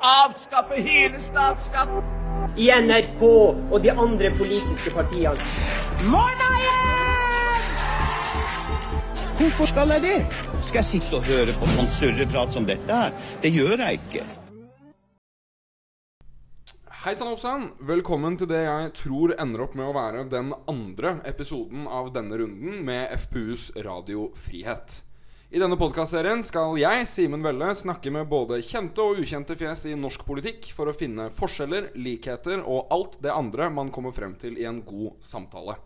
avskaffe hele statsskatten. i NRK og de andre politiske partiene. Hvorfor skal jeg det? Skal jeg sitte og høre på sånn surreprat som dette her? Det gjør jeg ikke. Hei sann, oppsann! Velkommen til det jeg tror ender opp med å være den andre episoden av denne runden med FPUs Radio Frihet. I denne podkastserien skal jeg, Simen Velle, snakke med både kjente og ukjente fjes i norsk politikk for å finne forskjeller, likheter og alt det andre man kommer frem til i en god samtale.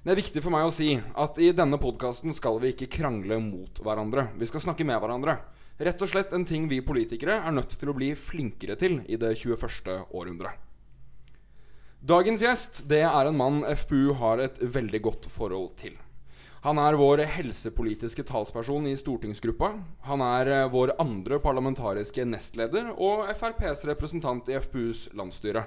Det er viktig for meg å si at i denne podkasten skal vi ikke krangle mot hverandre. Vi skal snakke med hverandre. Rett og slett en ting vi politikere er nødt til å bli flinkere til i det 21. århundret. Dagens gjest det er en mann FPU har et veldig godt forhold til. Han er vår helsepolitiske talsperson i stortingsgruppa. Han er eh, vår andre parlamentariske nestleder og FrPs representant i FPUs landsstyre.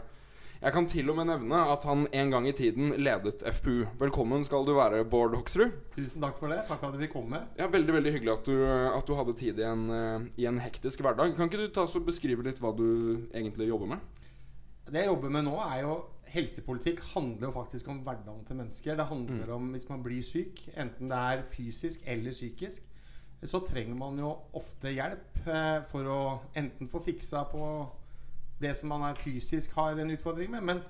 Jeg kan til og med nevne at han en gang i tiden ledet FPU. Velkommen skal du være, Bård Hoksrud. Tusen takk for det. Takk for at du fikk komme. Ja, Veldig veldig hyggelig at du, at du hadde tid i en, eh, i en hektisk hverdag. Kan ikke du ta og beskrive litt hva du egentlig jobber med? Det jeg jobber med nå, er jo Helsepolitikk handler jo faktisk om hverdagen til mennesker. Det handler om hvis man blir syk, enten det er fysisk eller psykisk, så trenger man jo ofte hjelp eh, for å enten få fiksa på det som man er fysisk har en utfordring med. Men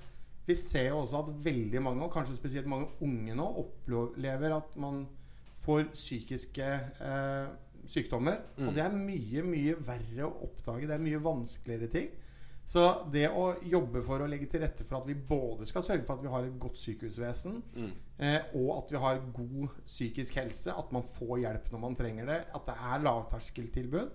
vi ser jo også at veldig mange, og kanskje spesielt mange unge nå, opplever at man får psykiske eh, sykdommer. Og det er mye, mye verre å oppdage. Det er mye vanskeligere ting. Så det å jobbe for å legge til rette for at vi både skal sørge for at vi har et godt sykehusvesen, eh, og at vi har god psykisk helse, at man får hjelp når man trenger det, at det er lavterskeltilbud,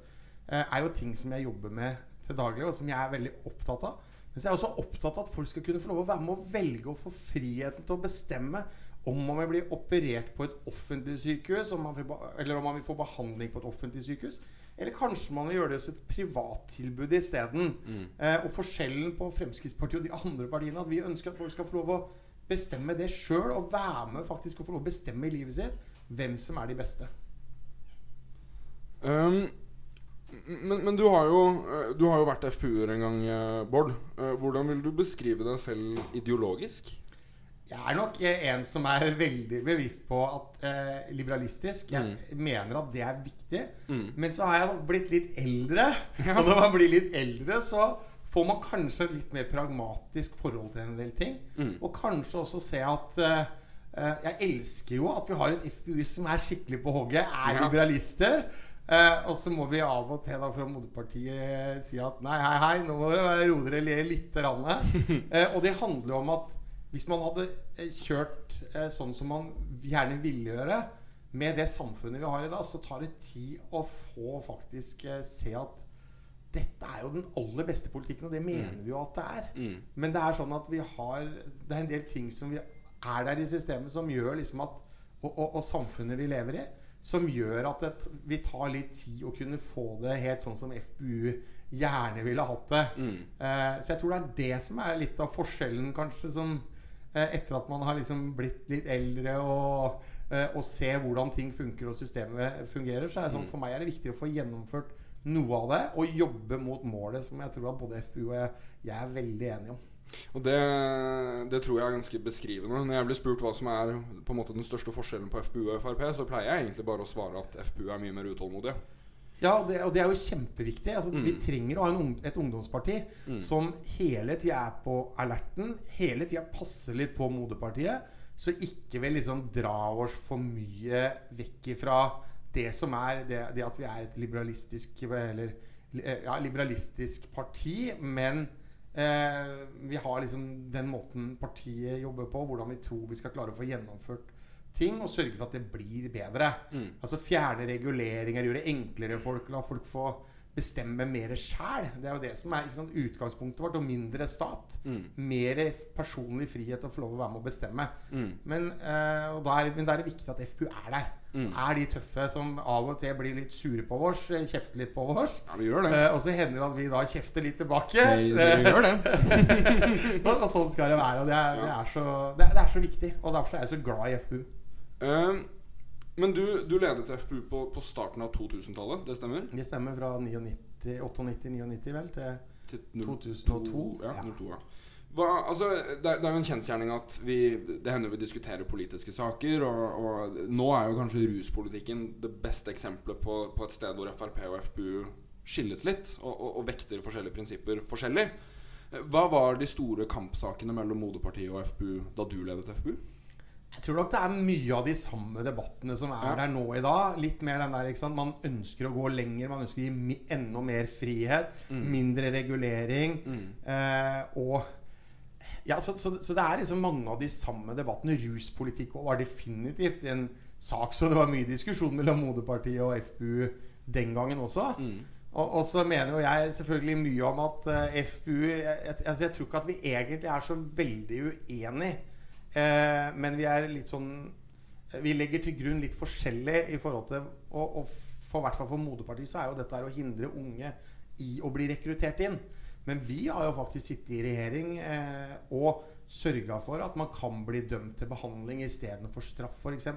eh, er jo ting som jeg jobber med til daglig, og som jeg er veldig opptatt av. Men så er jeg også opptatt av at folk skal kunne få lov å være med å velge og få friheten til å bestemme om man vil bli operert på et offentlig sykehus, om man vil, eller om man vil få behandling på et offentlig sykehus. Eller kanskje man vil gjøre det som et privattilbud isteden. Eh, og forskjellen på Fremskrittspartiet og de andre partiene at vi ønsker at folk skal få lov å bestemme det sjøl, og være med faktisk å få lov å bestemme i livet sitt hvem som er de beste. Um, men, men du, har jo, eh, du har jo vært FPU-er en gang, eh, Bård. Eh, Hvordan vil du beskrive deg selv ideologisk? Jeg er nok en som er veldig bevisst på at eh, liberalistisk Jeg mener at det er viktig. Men så har jeg nok blitt litt eldre. Og når man blir litt eldre, så får man kanskje litt mer pragmatisk forhold til en del ting. Og kanskje også se at eh, eh, Jeg elsker jo at vi har et FPU som er skikkelig på hogget, er Ja. liberalister. Eh, og så må vi av og til da fra moderpartiet si at nei, hei, hei, nå må dere roe dere litt. Rann. Eh, og det handler jo om at hvis man hadde eh, kjørt eh, sånn som man gjerne ville gjøre, med det samfunnet vi har i dag, så tar det tid å få faktisk eh, se at dette er jo den aller beste politikken, og det mener vi jo at det er. Men det er sånn at vi har Det er en del ting som vi er der i systemet, som gjør liksom at Og, og, og samfunnet vi lever i, som gjør at et, vi tar litt tid å kunne få det helt sånn som FPU gjerne ville hatt det. Eh, så jeg tror det er det som er litt av forskjellen, kanskje, som etter at man har liksom blitt litt eldre og, eh, og ser hvordan ting funker og systemet fungerer, så er det sånn for meg er det viktig å få gjennomført noe av det og jobbe mot målet, som jeg tror at både FPU og jeg, jeg er veldig enige om. Og det, det tror jeg er ganske beskrivende. Når jeg blir spurt hva som er på en måte den største forskjellen på FPU og Frp, så pleier jeg egentlig bare å svare at FPU er mye mer utålmodige. Ja, det, og det er jo kjempeviktig. Altså, Vi trenger å ha en et ungdomsparti som hele tida er på alerten, hele tida passer litt på moderpartiet, så ikke vil liksom dra oss for mye vekk ifra det som er det, det at vi er et liberalistisk eller, ja, liberalistisk parti, men eh, vi har liksom den måten partiet jobber på, hvordan vi tror vi skal klare å få gjennomført ting og sørge for at det blir bedre. Altså Fjerne reguleringer, gjøre det enklere for folk, la folk få bestemme mer sjæl. Det er jo det som er sant, utgangspunktet vårt. Og mindre stat. Mer personlig frihet og få lov å være med å bestemme. Men, eh, og da er, men da er det viktig at FPU er der. Er de tøffe som av og til blir litt sure på oss, eh, kjefter litt på oss. Ja, vi gjør det. Eh, og så hender det at vi da kjefter litt tilbake. Vi, vi gjør det. og, og sånn skal det være. Og det er, det, er så, det, er, det er så viktig. Og derfor er jeg så glad i FPU. Eh, men du, du ledet FPU på, på starten av 2000-tallet, det stemmer? Det stemmer fra 99. 98-99, vel, til Til null- 2002. Ja, Ja. 02, ja. Hva, altså, det, er- det er jo en kjensgjerning at vi Det hender vi diskuterer politiske saker, og, og nå er jo kanskje ruspolitikken det beste eksempelet på, på et sted hvor Frp og FpU skilles litt, og, og, og vekter forskjellige prinsipper forskjellig. Hva var de store kampsakene mellom Moderpartiet og FpU da du ledet FpU? Jeg tror nok det er mye av de samme debattene som er der nå i dag. Litt mer den der, ikke sant? Man ønsker å gå lenger, man ønsker å gi enda mer frihet. Mindre regulering. Eh, og ja, så, så, så det er liksom mange av de samme debattene. Ruspolitikk og var definitivt en sak så det var mye diskusjon mellom Moderpartiet og FpU den gangen også. Og, og så mener jo jeg selvfølgelig mye om at uh, FpU jeg, jeg, altså jeg tror ikke at vi egentlig er så veldig uenige. Eh, men vi er litt sånn Vi legger til grunn litt forskjellig i forhold til Og, og for hvert fall for Moderpartiet så er jo dette her å hindre unge i å bli rekruttert inn. Men vi har jo faktisk sittet i regjering eh, og sørga for at man kan bli dømt til behandling istedenfor straff, f.eks.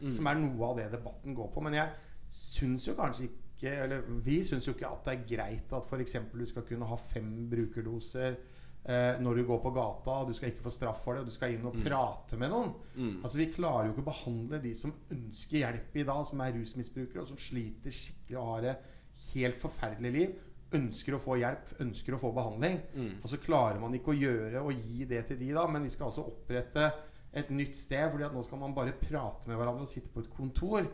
Mm. Som er noe av det debatten går på. Men jeg syns jo kanskje ikke Eller vi syns jo ikke at det er greit at f.eks. du skal kunne ha fem brukerdoser eh, når du går på gata. og Du skal ikke få straff for det, og du skal inn og prate med noen. Altså Vi klarer jo ikke å behandle de som ønsker hjelp i dag, som er rusmisbrukere, og som sliter skikkelig og har et helt forferdelig liv. Ønsker å få hjelp, ønsker å få behandling. Og så klarer man ikke å gjøre og gi det til de, da. Men vi skal altså opprette et nytt sted, fordi at nå skal man bare prate med hverandre og sitte på et kontor.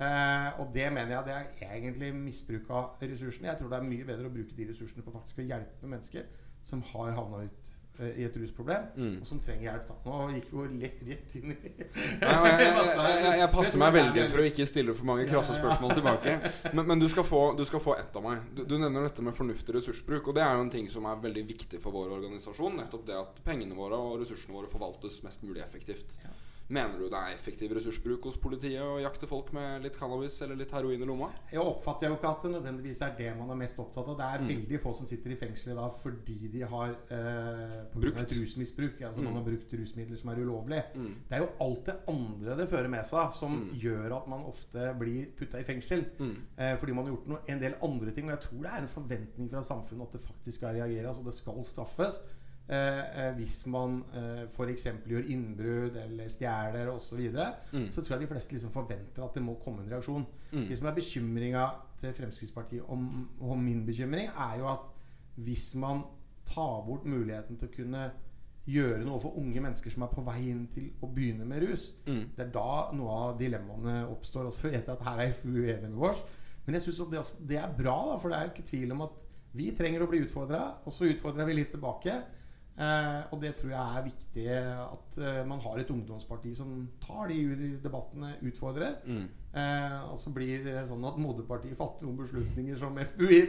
Eh, og det mener jeg det er egentlig misbruk av ressursene. Jeg tror det er mye bedre å bruke de ressursene på faktisk å hjelpe mennesker som har havna ut eh, i et rusproblem, og som trenger hjelp. da Nå gikk vi jo lett rett inn i Nei, jeg, jeg, jeg, jeg, passer meg veldig for å ikke stille for mange krasse spørsmål tilbake. Men, men du, skal få, du skal få ett av meg. Du, du nevner dette med fornuftig ressursbruk. Og det er jo en ting som er veldig viktig for vår organisasjon. Nettopp det at pengene våre og ressursene våre forvaltes mest mulig effektivt. Mener du det er effektiv ressursbruk hos politiet å jakte folk med litt cannabis eller litt heroin i lomma? Jeg oppfatter jo ikke at det nødvendigvis er det man er mest opptatt av. Det er veldig få som sitter i fengsel i dag fordi de har eh, av et Brukt. rusmisbruk. Altså man har brukt rusmidler som er ulovlig. Det er jo alt det andre det fører med seg, som gjør at man ofte blir putta i fengsel. Eh, fordi man har gjort noe, en del andre ting. Og jeg tror det er en forventning fra samfunnet at det faktisk skal reageres, og det skal straffes. Eh, eh, hvis man eh, f.eks. gjør innbrudd eller stjeler osv., så, videre, så tror jeg de fleste liksom forventer at det må komme en reaksjon. Det som er bekymringa til Fremskrittspartiet om, om min bekymring, er jo at hvis man tar bort muligheten til å kunne gjøre noe for unge mennesker som er på vei inn til å begynne med rus, det er da noe av dilemmaene oppstår. Og så vet jeg at her er FU uenig med oss. Men jeg syns det, det er bra, da, for det er jo ikke tvil om at vi trenger å bli utfordra, og så utfordrer vi litt tilbake. Eh, og det tror jeg er viktig at eh, man har et ungdomsparti som tar de debattene, utfordrer. Eh, og så blir det sånn at moderpartiet fatter noen beslutninger som FUI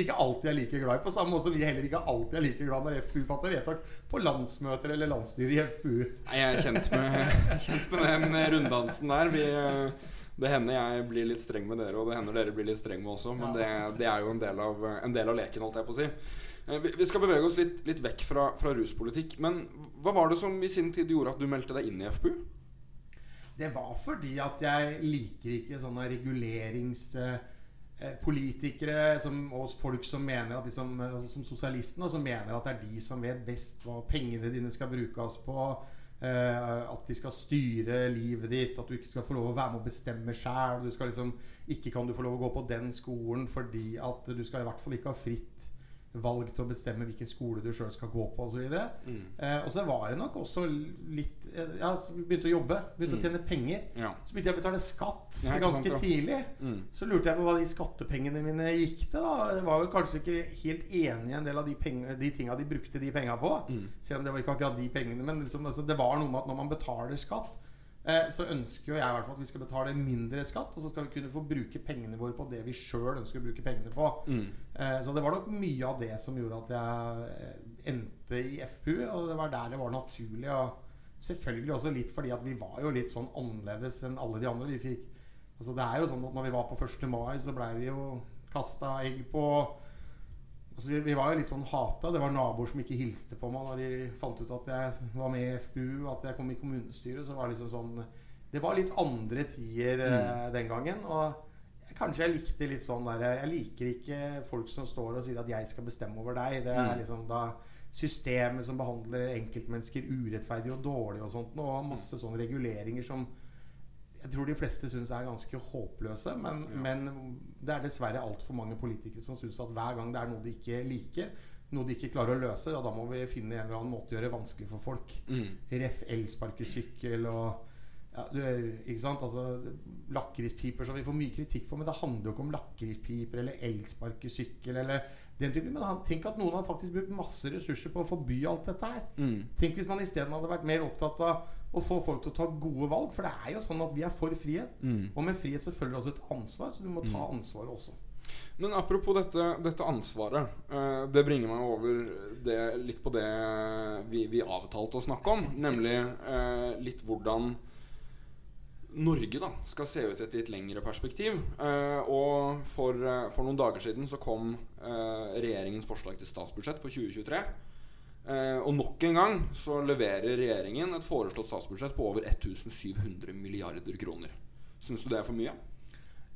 ikke alltid er like glad i. På samme måte som vi heller ikke alltid er like glad når FU fatter vedtak på landsmøter eller landsstyret i FU. Nei, Jeg er kjent med, kjent med den runddansen der. Vi, det hender jeg blir litt streng med dere, og det hender dere blir litt streng med også. Men det, det er jo en del, av, en del av leken, holdt jeg på å si. Eh, Vi skal bevege oss litt, litt vekk fra, fra ruspolitikk. Men hva var det som i sin tid gjorde at du meldte deg inn i FPU? Det var fordi at jeg liker ikke sånne reguleringspolitikere som, og folk som mener at de som, som sosialistene, som mener at det er de som vet best hva pengene dine skal brukes på. eh, at de skal styre livet ditt, at du ikke skal få lov å være med å bestemme sjæl. Liksom, ikke kan du få lov å gå på den skolen fordi at du skal i hvert fall ikke ha fritt valg til å bestemme hvilken skole du sjøl skal gå på osv. Mm. Eh, og så var det nok også litt eh, Ja, så begynte å jobbe. Begynte å tjene penger. Ja. Så begynte jeg å betale skatt Ja, ganske sant, tidlig. Mm. Så lurte jeg på hva de skattepengene mine gikk til. da Jeg var vel kanskje ikke helt enig i en del av de, penge, de tinga de brukte de penga på. Mm. Selv om det var ikke akkurat de pengene. Men liksom, altså, det var noe med at når man betaler skatt, så ønsker jo jeg i hvert fall at vi skal betale mindre skatt. Og så skal vi kunne få bruke pengene våre på det vi sjøl ønsker å bruke pengene på. Mm. Eh, så det var nok mye av det som gjorde at jeg eh, endte i FPU. Og det var der det var naturlig. Og selvfølgelig også litt fordi at vi var jo litt sånn annerledes enn alle de andre. Vi fikk Altså det er jo sånn at når vi var på 1. mai, så blei vi jo kasta egg på altså vi, vi var jo litt sånn hata. Det var naboer som ikke hilste på meg når de fant ut at jeg var med i FPU, at jeg kom i kommunestyret. Så var det liksom sånn Det var litt andre tider eh, den gangen. Og Kanskje jeg likte litt sånn der Jeg liker ikke folk som står og sier at 'jeg skal bestemme over deg'. Det er Mm. liksom da systemet som behandler enkeltmennesker urettferdig og dårlig og sånt. Og masse sånne reguleringer som jeg tror de fleste syns er ganske håpløse. Men, Ja. men det er dessverre altfor mange politikere som syns at hver gang det er noe de ikke liker, noe de ikke klarer å løse, ja, da må vi finne en eller annen måte å gjøre det vanskelig for folk. Mm. Ref. elsparkesykkel og ja, du, ikke sant? Altså, Lakrispiper som vi får mye kritikk for, men det handler jo ikke om lakrispiper eller elsparkesykkel eller den typen. Men tenk at noen har faktisk brukt masse ressurser på å forby alt dette her. Mm. Tenk hvis man isteden hadde vært mer opptatt av å få folk til å ta gode valg. For det er jo sånn at vi er for frihet. Mm. Og med frihet så følger det også et ansvar, så du må ta ansvaret også. Men apropos dette, dette ansvaret. eh, det bringer meg over det, litt på det vi, vi avtalte å snakke om. Nemlig eh, litt hvordan Norge da skal se ut i et litt lengre perspektiv. Eh, og for, for noen dager siden så kom regjeringens forslag til statsbudsjett for 2023. Eh, og nok en gang så leverer regjeringen et foreslått statsbudsjett på over 1700 milliarder kroner. Syns du det er for mye?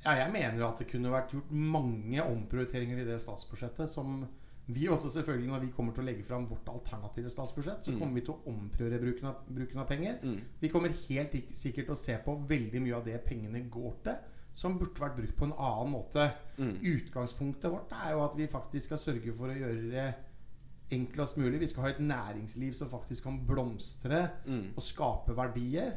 Ja, jeg mener at det kunne vært gjort mange omprioriteringer i det statsbudsjettet som vi også selvfølgelig Når vi kommer til å legge fram vårt alternative statsbudsjett, så Mm. kommer vi til å omprioritere bruken bruken av penger. Mm. Vi kommer helt sikkert til å se på veldig mye av det pengene går til, som burde vært brukt på en annen måte. Mm. Utgangspunktet vårt er jo at vi faktisk skal sørge for å gjøre det enklest mulig. Vi skal ha et næringsliv som faktisk kan blomstre Mm. og skape verdier.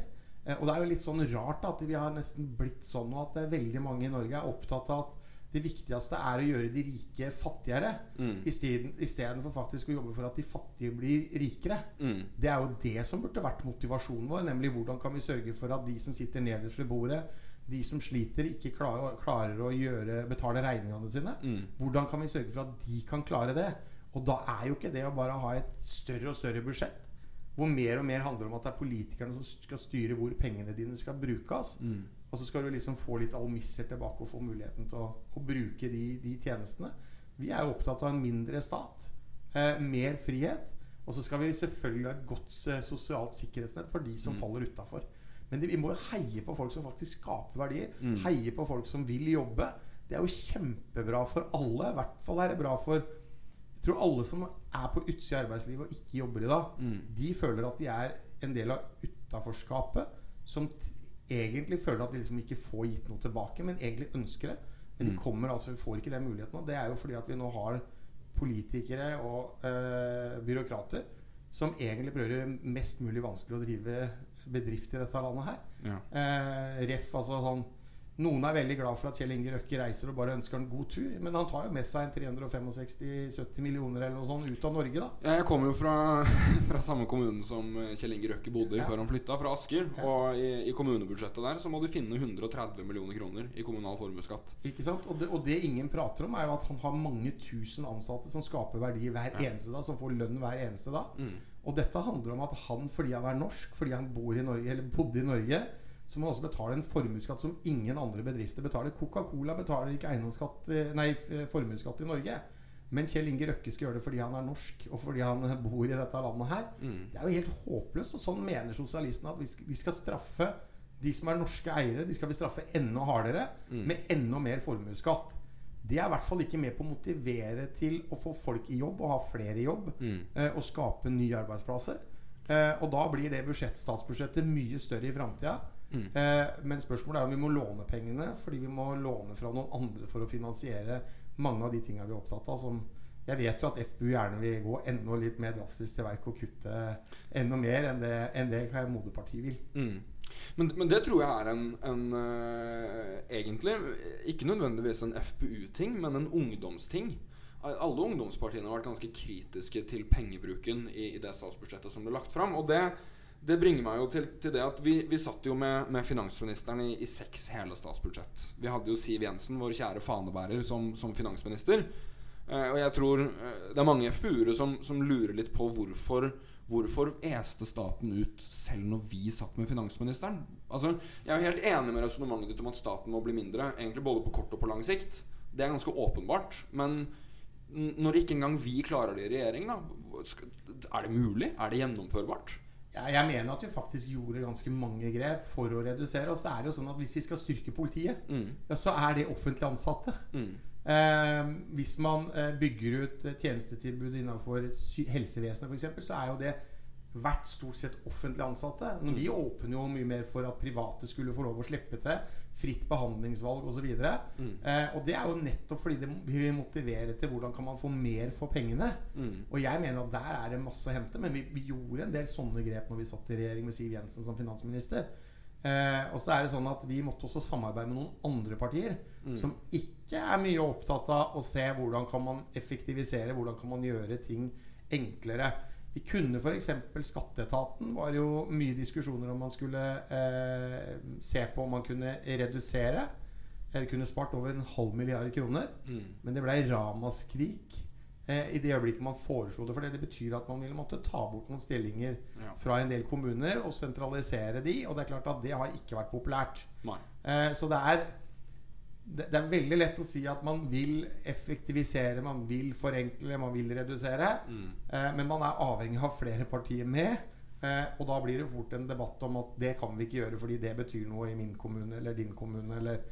Eh, Og det er jo litt sånn rart at vi har nesten blitt sånn at det er veldig mange i Norge er opptatt av at det viktigste er å gjøre de rike fattigere, Mm. isteden- istedenfor faktisk å jobbe for at de fattige blir rikere. Mm. Det er jo det som burde vært motivasjonen vår. Nemlig hvordan kan vi sørge for at de som sitter nederst ved bordet, de som sliter, ikke klarer, klarer å gjøre, betale regningene sine. Mm. Hvordan kan vi sørge for at de kan klare det? Og da er jo ikke det å bare ha et større og større budsjett, hvor mer og mer handler om at det er politikerne som skal styre hvor pengene dine skal brukes. Mm. Og så skal du liksom få litt almisser tilbake og få muligheten til å, å bruke de, de tjenestene. Vi er jo opptatt av en mindre stat. Eh, mer frihet. Og så skal vi selvfølgelig ha et godt eh, sosialt sikkerhetsnett for de som faller utafor. Men det, vi må jo heie på folk som faktisk skaper verdier. Mm. Heie på folk som vil jobbe. Det er jo kjempebra for alle. I hvert fall er det bra for Jeg tror alle som er på utsida av arbeidslivet og ikke jobber i dag, Mm. de føler at de er en del av utaforskapet. Som egentlig føler at de liksom ikke får gitt noe tilbake, men egentlig ønsker det. Men de Mm. kommer altså, får ikke den muligheten. Det er jo fordi at vi nå har politikere og øh, byråkrater som egentlig prøver å gjøre mest mulig vanskelig å drive bedrift i dette landet her. Ja. Eh, ref, altså sånn Noen er veldig glad for at Kjell Inge Røkke reiser og bare ønsker en god tur. Men han tar jo med seg en 365-70 millioner eller noe sånt ut av Norge, da. Jeg kommer jo fra, fra samme kommune som Kjell Inge Røkke bodde i Ja. før han flytta, fra Asker. Ja. Og i, i kommunebudsjettet der så må du finne 130 millioner kroner i kommunal formuesskatt. Ikke sant? Og det, og det ingen prater om, er jo at han har mange tusen ansatte som skaper verdi hver eneste dag, som får lønn hver eneste dag. Mm. Og dette handler om at han, fordi han er norsk, fordi han bor i Norge, eller bodde i Norge, så må man også betale en formuesskatt som ingen andre bedrifter betaler. Coca-Cola betaler ikke eh, f- formuesskatt i Norge. Men Kjell Inge Røkke skal gjøre det fordi han er norsk, og fordi han bor i dette landet her. Mm. Det er jo helt håpløst. Og sånn mener sosialistene at vi skal, vi skal straffe de som er norske eiere, de skal vi straffe enda hardere Mm. med enda mer formuesskatt. Det er i hvert fall ikke med på å motivere til å få folk i jobb og ha flere i jobb. Mm. eh, og skape nye arbeidsplasser. Eh, og da blir det budsjett, statsbudsjettet mye større i framtida. Mm. Eh, men spørsmålet er om vi må låne pengene fordi vi må låne fra noen andre for å finansiere mange av de tingene vi er opptatt av. Som jeg vet jo at FPU gjerne vil gå enda litt mer drastisk til verk og kutte enda mer enn det, enn det Moderpartiet vil. Mm. Men, men det tror jeg er en, en uh, Egentlig ikke nødvendigvis en FPU-ting, men en ungdomsting. Alle ungdomspartiene har vært ganske kritiske til pengebruken i, i det statsbudsjettet som ble lagt fram. Og det, det bringer meg jo til, til det at vi, vi satt jo med, med finansministeren i, i seks hele statsbudsjett. Vi hadde jo Siv Jensen, vår kjære fanebærer, som, som finansminister. Eh, og jeg tror eh, det er mange FPU-ere som, som lurer litt på hvorfor Hvorfor este staten ut selv når vi satt med finansministeren? Altså, Jeg er jo helt enig med resonnementet ditt om at staten må bli mindre. Egentlig både på kort og på lang sikt. Det er ganske åpenbart. Men når ikke engang vi klarer det i regjering, da, er det mulig? Er det gjennomførbart? Ja, jeg mener at vi faktisk gjorde ganske mange grep for å redusere. Og så er det jo sånn at hvis vi skal styrke politiet, Mm. ja, så er det offentlig ansatte. Mm. Eh, hvis man eh, bygger ut eh, tjenestetilbud innenfor helsevesenet f.eks., så er jo det vært stort sett offentlig ansatte. Men vi åpner jo mye mer for at private skulle få lov å slippe til. Fritt behandlingsvalg osv. Mm. Eh, og det er jo nettopp fordi det vi vil motivere til hvordan kan man få mer for pengene. Mm. Og jeg mener at der er det masse å hente. Men vi, vi gjorde en del sånne grep når vi satt i regjering med Siv Jensen som finansminister. Eh, og så er det sånn at vi måtte også samarbeide med noen andre partier som ikke er mye opptatt av å se hvordan kan man effektivisere, hvordan kan man gjøre ting enklere. Vi kunne f.eks. Skatteetaten var jo mye diskusjoner om man skulle eh, se på om man kunne redusere. Eller kunne spart over en halv milliard kroner. Mm. Men det ble ramaskrik eh, i det øyeblikket man foreslo det. For det betyr at man ville måtte ta bort noen stillinger Ja. fra en del kommuner og sentralisere de. Og det er klart at det har ikke vært populært. Eh, så det er det, det er veldig lett å si at man vil effektivisere, man vil forenkle, man vil redusere. Mm. Eh, men man er avhengig av flere partier med. Eh, og da blir det fort en debatt om at det kan vi ikke gjøre fordi det betyr noe i min kommune eller din kommune. Eller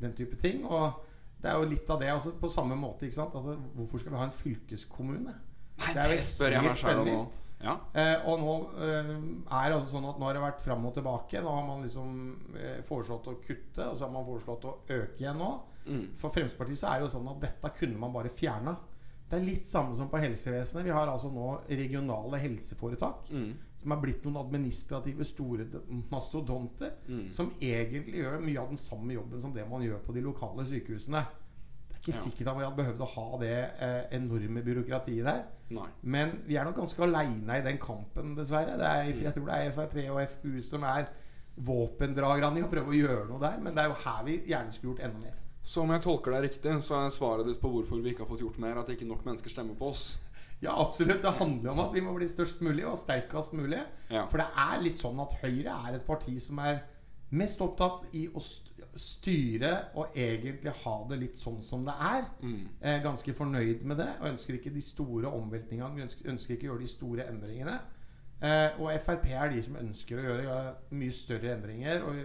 den type ting. Og det er jo litt av det. Altså, på samme måte, ikke sant? Altså, hvorfor skal vi ha en fylkeskommune? Nei, Det det spør jeg meg sjøl om òg. Ja. Eh, og nå eh, er det altså sånn at nå har det vært fram og tilbake. Nå har man liksom eh, foreslått å kutte, og så har man foreslått å øke igjen nå. Mm. For Fremskrittspartiet så er det jo sånn at dette kunne man bare fjerna. Det er litt samme som på helsevesenet. Vi har altså nå regionale helseforetak Mm. som er blitt noen administrative store mastodonter Mm. som egentlig gjør mye av den samme jobben som det man gjør på de lokale sykehusene. Ikke Ja. sikkert hadde behøvd å ha det eh, enorme byråkratiet der. Nei. Men vi er nok ganske aleine i den kampen, dessverre. Det er, jeg tror det er Frp og FpU som er våpendragerne i å prøve å gjøre noe der. Men det er jo her vi gjerne skulle gjort enda mer. Så om jeg tolker deg riktig, så er svaret ditt på hvorfor vi ikke har fått gjort mer, at ikke nok mennesker stemmer på oss. Ja, absolutt. Det handler om at vi må bli størst mulig og sterkest mulig. Ja. For det er litt sånn at Høyre er et parti som er mest opptatt i å styre og egentlig ha det litt sånn som det er. Mm. Eh, ganske fornøyd med det og ønsker ikke de store omveltningene. Ønsker, ønsker ikke å gjøre de store endringene. Eh, og Frp er de som ønsker å gjøre mye større endringer. Og,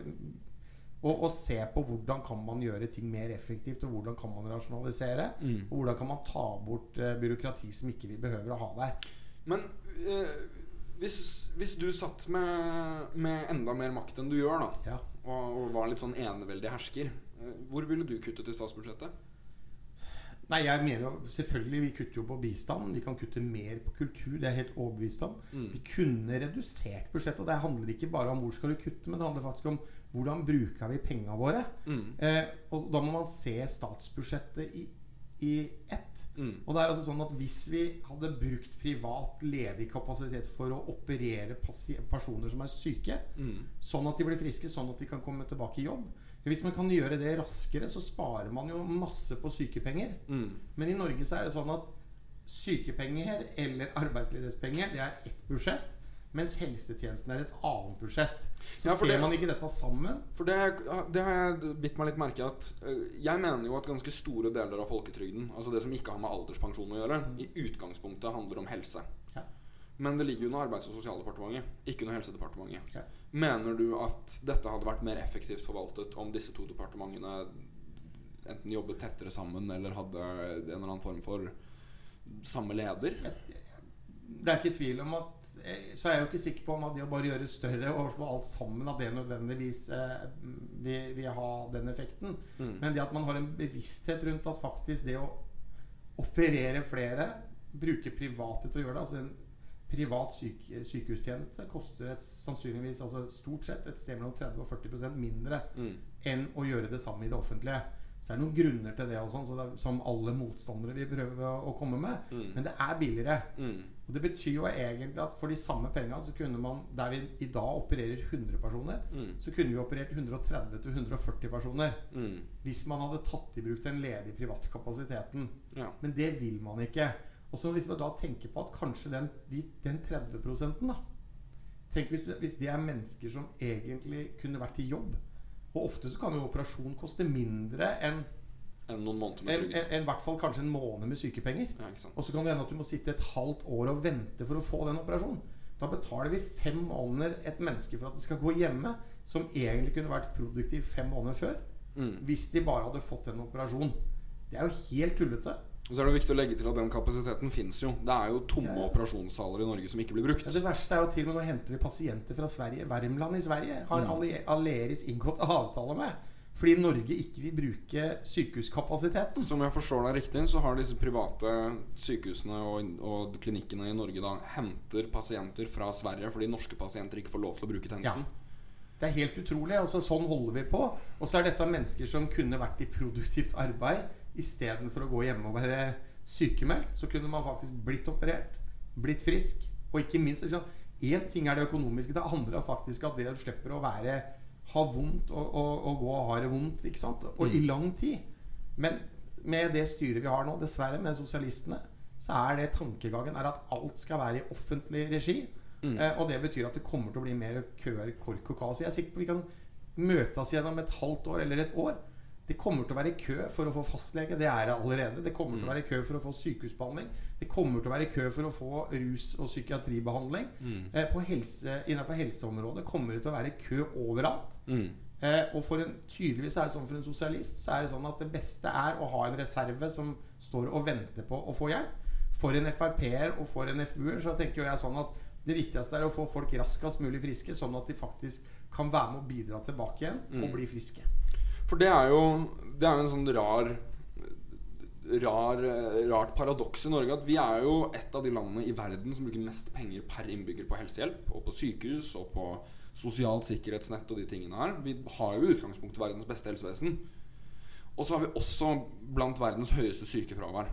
og, og se på hvordan kan man gjøre ting mer effektivt, og hvordan kan man rasjonalisere. Mm. Og hvordan kan man ta bort eh, byråkrati som ikke vi behøver å ha der. Men eh, hvis, hvis du satt med, med enda mer makt enn du gjør, da, Ja. Og, og var litt sånn eneveldig hersker, eh, hvor ville du kuttet i statsbudsjettet? Nei, jeg mener jo selvfølgelig Vi kutter jo på bistand. Vi kan kutte mer på kultur. Det er jeg helt overbevist om. Mm. Vi kunne redusert budsjettet. Og det handler ikke bare om hvor skal du kutte, men det handler faktisk om hvordan bruker vi pengene våre. Mm. Eh, og da må man se statsbudsjettet i, i ett. Mm. Og det er altså sånn at Hvis vi hadde brukt privat ledig kapasitet for å operere personer som er syke, Mm. sånn at de blir friske, sånn at de kan komme tilbake i jobb Hvis man kan gjøre det raskere, så sparer man jo masse på sykepenger. Mm. Men i Norge så er det sånn at sykepenger eller arbeidsledighetspenger Det er ett budsjett, mens helsetjenesten er et annet budsjett. Så Ja, ser det- man ikke dette sammen. For det, det har jeg bitt meg litt merke i at eh, Jeg mener jo at ganske store deler av folketrygden, altså det som ikke har med alderspensjon å gjøre, i utgangspunktet handler om helse. Ja. Men det ligger jo under Arbeids- og sosialdepartementet, ikke under Helsedepartementet. Ja. Mener du at dette hadde vært mer effektivt forvaltet om disse to departementene enten jobbet tettere sammen eller hadde en eller annen form for samme leder? Det er ikke tvil om at Så er jeg jo ikke sikker på om at det å bare gjøre større og slå alt sammen, at det nødvendigvis eh, vil, vil ha den effekten. Mm. Men det at man har en bevissthet rundt at faktisk det å operere flere, bruke private til å gjøre det altså en privat syke, sykehustjeneste koster et, sannsynligvis altså stort sett et sted mellom 30 og 40% mindre Mm. enn å gjøre det samme i det offentlige. Så det er noen grunner til det, og sånn, så det er, som alle motstandere vil prøve å, å komme med. Mm. Men det er billigere. Mm. Og Det betyr jo egentlig at for de samme penga så kunne man, der vi i dag opererer 100 personer, Mm. så kunne vi operert 130-140 personer. Mm. Hvis man hadde tatt i bruk den ledige private kapasiteten. Ja. Men det vil man ikke. Og så hvis man da tenker på at kanskje den, de, den 30% da Tenk hvis, du, hvis det er mennesker som egentlig kunne vært i jobb. Og ofte så kan jo operasjon koste mindre enn Enn noen måneder med trygd. enn hvert fall kanskje en måned med sykepenger. Ja. Og så kan det hende at du må sitte et halvt år og vente for å få den operasjonen. Da betaler vi fem måneder et menneske for at det skal gå hjemme, som egentlig kunne vært produktiv fem måneder før. Mm. Hvis de bare hadde fått en operasjon. Det er jo helt tullete. Og så er det viktig å legge til at den kapasiteten fins jo. Det er jo tomme Ja. operasjonssaler i Norge som ikke blir brukt. Ja, det verste er jo til og med nå henter vi pasienter fra Sverige. Värmland i Sverige har Mm. Aleris inngått avtale med. Fordi Norge ikke vil bruke sykehuskapasiteten. Som jeg forstår deg riktig, så har disse private sykehusene og, og klinikkene i Norge da henter pasienter fra Sverige fordi norske pasienter ikke får lov til å bruke tjenesten. Ja. Det er helt utrolig. altså Sånn holder vi på. Og så er dette mennesker som kunne vært i produktivt arbeid istedenfor å gå hjemme og være sykemeldt. Så kunne man faktisk blitt operert, blitt frisk. Og ikke minst liksom, Én ting er det økonomiske, det andre er faktisk at det du slipper å være ha vondt og, og, og gå og ha det vondt. ikke sant? Og i lang tid. Men med det styret vi har nå, dessverre, med sosialistene, så er det tankegangen er at alt skal være i offentlig regi. Eh, og det betyr at det kommer til å bli mer køer, kork og kaos. Jeg er sikker på vi kan møtes gjennom et halvt år eller et år. Det kommer til å være kø for å få fastlege. Det er det allerede. Det kommer til å være kø for å få sykehusbehandling. Det kommer til å være kø for å få rus- og psykiatribehandling. Eh, på helse, innenfor helseområdet kommer det til å være kø overalt. Mm. Eh, og for en, tydeligvis er det sånn for en sosialist Så er det sånn at det beste er å ha en reserve som står og venter på å få hjelp. For en Frp-er og for en FBU-er så tenker jo jeg sånn at det viktigste er å få folk raskest mulig friske, sånn at de faktisk kan være med og bidra tilbake igjen og bli friske. For det er jo Det er jo en sånn rar rar, rart paradoks i Norge at vi er jo et av de landene i verden som bruker mest penger per innbygger på helsehjelp, og på sykehus, og på sosialt sikkerhetsnett og de tingene her. Vi har jo i utgangspunktet verdens beste helsevesen. Og så har vi også blant verdens høyeste sykefravær.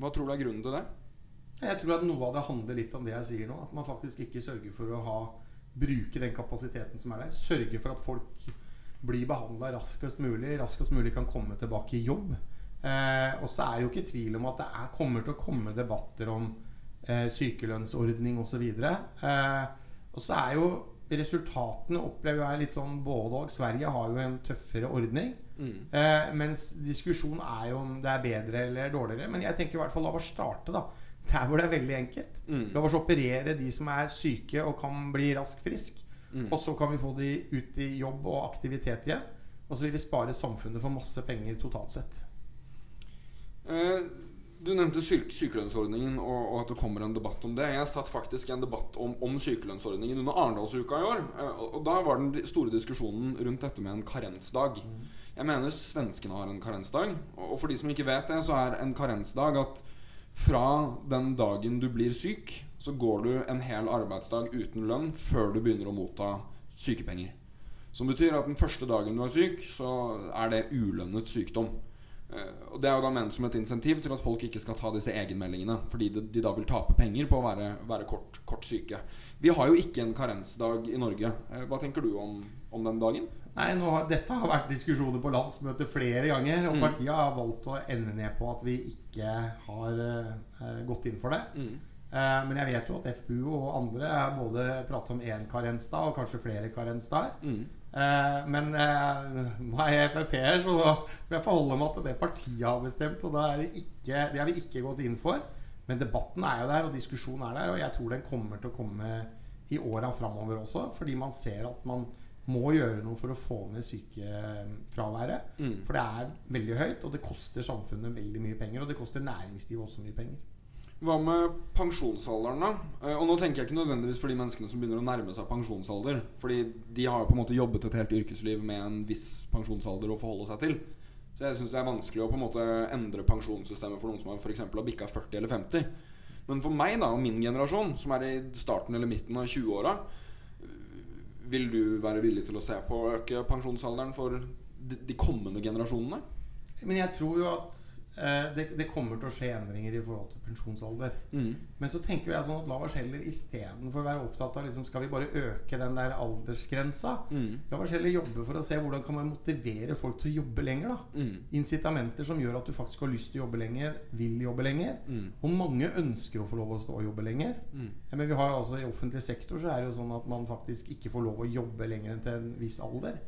Hva tror du er grunnen til det? Jeg tror at noe av det handler litt om det jeg sier nå. At man faktisk ikke sørger for å ha, bruke den kapasiteten som er der. Sørge for at folk blir behandla raskest mulig, raskest mulig kan komme tilbake i jobb. Eh, og så er det jo ikke tvil om at det er, kommer til å komme debatter om eh, sykelønnsordning osv. Eh, og så er jo resultatene opplever jeg litt sånn både og. Sverige har jo en tøffere ordning. Eh, mens diskusjonen er jo om det er bedre eller dårligere. Men jeg tenker i hvert fall la oss starte da der hvor det er veldig enkelt. La oss operere de som er syke og kan bli raskt frisk. Og så kan vi få de ut i jobb og aktivitet igjen. Og så vil vi spare samfunnet for masse penger totalt sett. Eh, du nevnte syk sykelønnsordningen og, og at det kommer en debatt om det. Jeg satt faktisk en debatt om, om sykelønnsordningen under Arendalsuka i år. eh, og, da var den store diskusjonen rundt dette med en karensdag. Jeg mener svenskene har en karensdag. Og for de som ikke vet det, så er en karensdag at fra den dagen du blir syk, så går du en hel arbeidsdag uten lønn før du begynner å motta sykepenger. Som betyr at den første dagen du er syk, så er det ulønnet sykdom. Eh, og Det er jo da ment som et insentiv til at folk ikke skal ta disse egenmeldingene. Fordi de, da vil tape penger på å være, være kort, kort syke. Vi har jo ikke en karensdag i Norge. Eh, hva tenker du om, om den dagen? Nei, nå Dette har vært diskusjoner på landsmøtet flere ganger. Og partiet har valgt å ende ned på at vi ikke har uh, gått inn for det. Eh, men jeg vet jo at FPU og andre både pratet om én karensdag og kanskje flere karensdager. Eh, men eh, nå er jeg Frp-er, så da vil jeg forholde meg til det partiet har bestemt. Og er det, ikke, det har vi ikke gått inn for. Men debatten er jo der, og diskusjonen er der. Og jeg tror den kommer til å komme i åra framover også. Fordi man ser at man må gjøre noe for å få ned sykefraværet. For det er veldig høyt, og det koster samfunnet veldig mye penger. Og det koster næringslivet også mye penger. Hva med pensjonsalderen, da? Eh, Og nå tenker jeg ikke nødvendigvis for de menneskene som begynner å nærme seg pensjonsalder. Fordi de har på en måte jobbet et helt yrkesliv med en viss pensjonsalder å forholde seg til. Så jeg syns det er vanskelig å på en måte endre pensjonssystemet for noen som har, eksempel har bikka 40 eller 50. Men for meg, da, og min generasjon, som er i starten eller midten av 20-åra, vil du være villig til å se på å øke pensjonsalderen for de kommende generasjonene? Men jeg tror jo at eh, det, det kommer til å skje endringer i forhold til pensjonsalder. Men så tenker jeg sånn at la oss heller istedenfor å være opptatt av liksom, Skal vi bare øke den der aldersgrensa? La oss heller jobbe for å se hvordan kan man motivere folk til å jobbe lenger. da Incitamenter som gjør at du faktisk har lyst til å jobbe lenger, vil jobbe lenger. Og mange ønsker å få lov å stå og jobbe lenger. Ja, men vi har jo altså i offentlig sektor så er det jo sånn at man faktisk ikke får lov å jobbe lenger enn til en viss alder.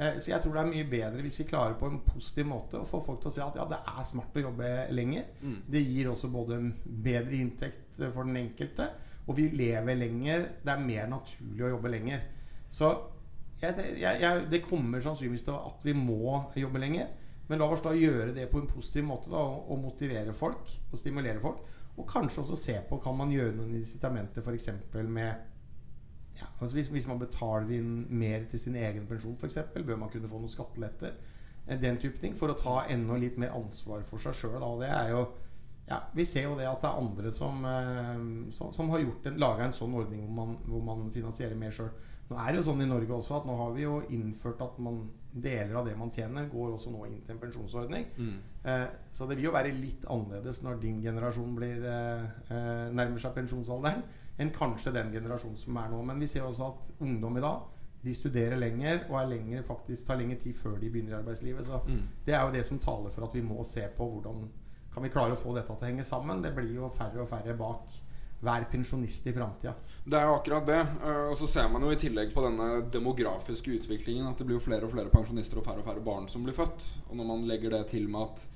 Eh, så jeg tror det er mye bedre hvis vi klarer på en positiv måte å få folk til å se at ja, det er smart å jobbe lenger. Det gir også både bedre inntekt for den enkelte, Og vi lever lenger. Det er mer naturlig å jobbe lenger. Så jeg, jeg, jeg, det kommer sannsynligvis til at vi må jobbe lenger. Men la oss da gjøre det på en positiv måte da, og, og motivere folk og stimulere folk. Og kanskje også se på kan man gjøre noen incitamenter f.eks. med ja, altså hvis, hvis man betaler inn mer til sin egen pensjon f.eks., bør man kunne få noen skatteletter. Eh, Den type ting. For å ta enda litt mer ansvar for seg sjøl. Og det er jo ja, Vi ser jo det at det er andre som, eh, som, som har gjort en, laga en sånn ordning hvor man, hvor man finansierer mer sjøl. Nå er det jo sånn i Norge også at nå har vi jo innført at man, deler av det man tjener, går også nå inn til en pensjonsordning. Eh, så det vil jo være litt annerledes når din generasjon blir eh, eh, nærmer seg pensjonsalderen, enn kanskje den generasjonen som er nå. Men vi ser også at ungdom i dag de studerer lenger og er lenger, faktisk tar lengre tid før de begynner i arbeidslivet. Så det er jo det som taler for at vi må se på hvordan kan vi klare å få dette til å henge sammen. Det blir jo færre og færre bak hver pensjonist i framtida. Det er jo akkurat det. Eh, Og så ser man jo i tillegg på denne demografiske utviklingen at det blir jo flere og flere pensjonister og færre og færre barn som blir født. Og når man legger det til med at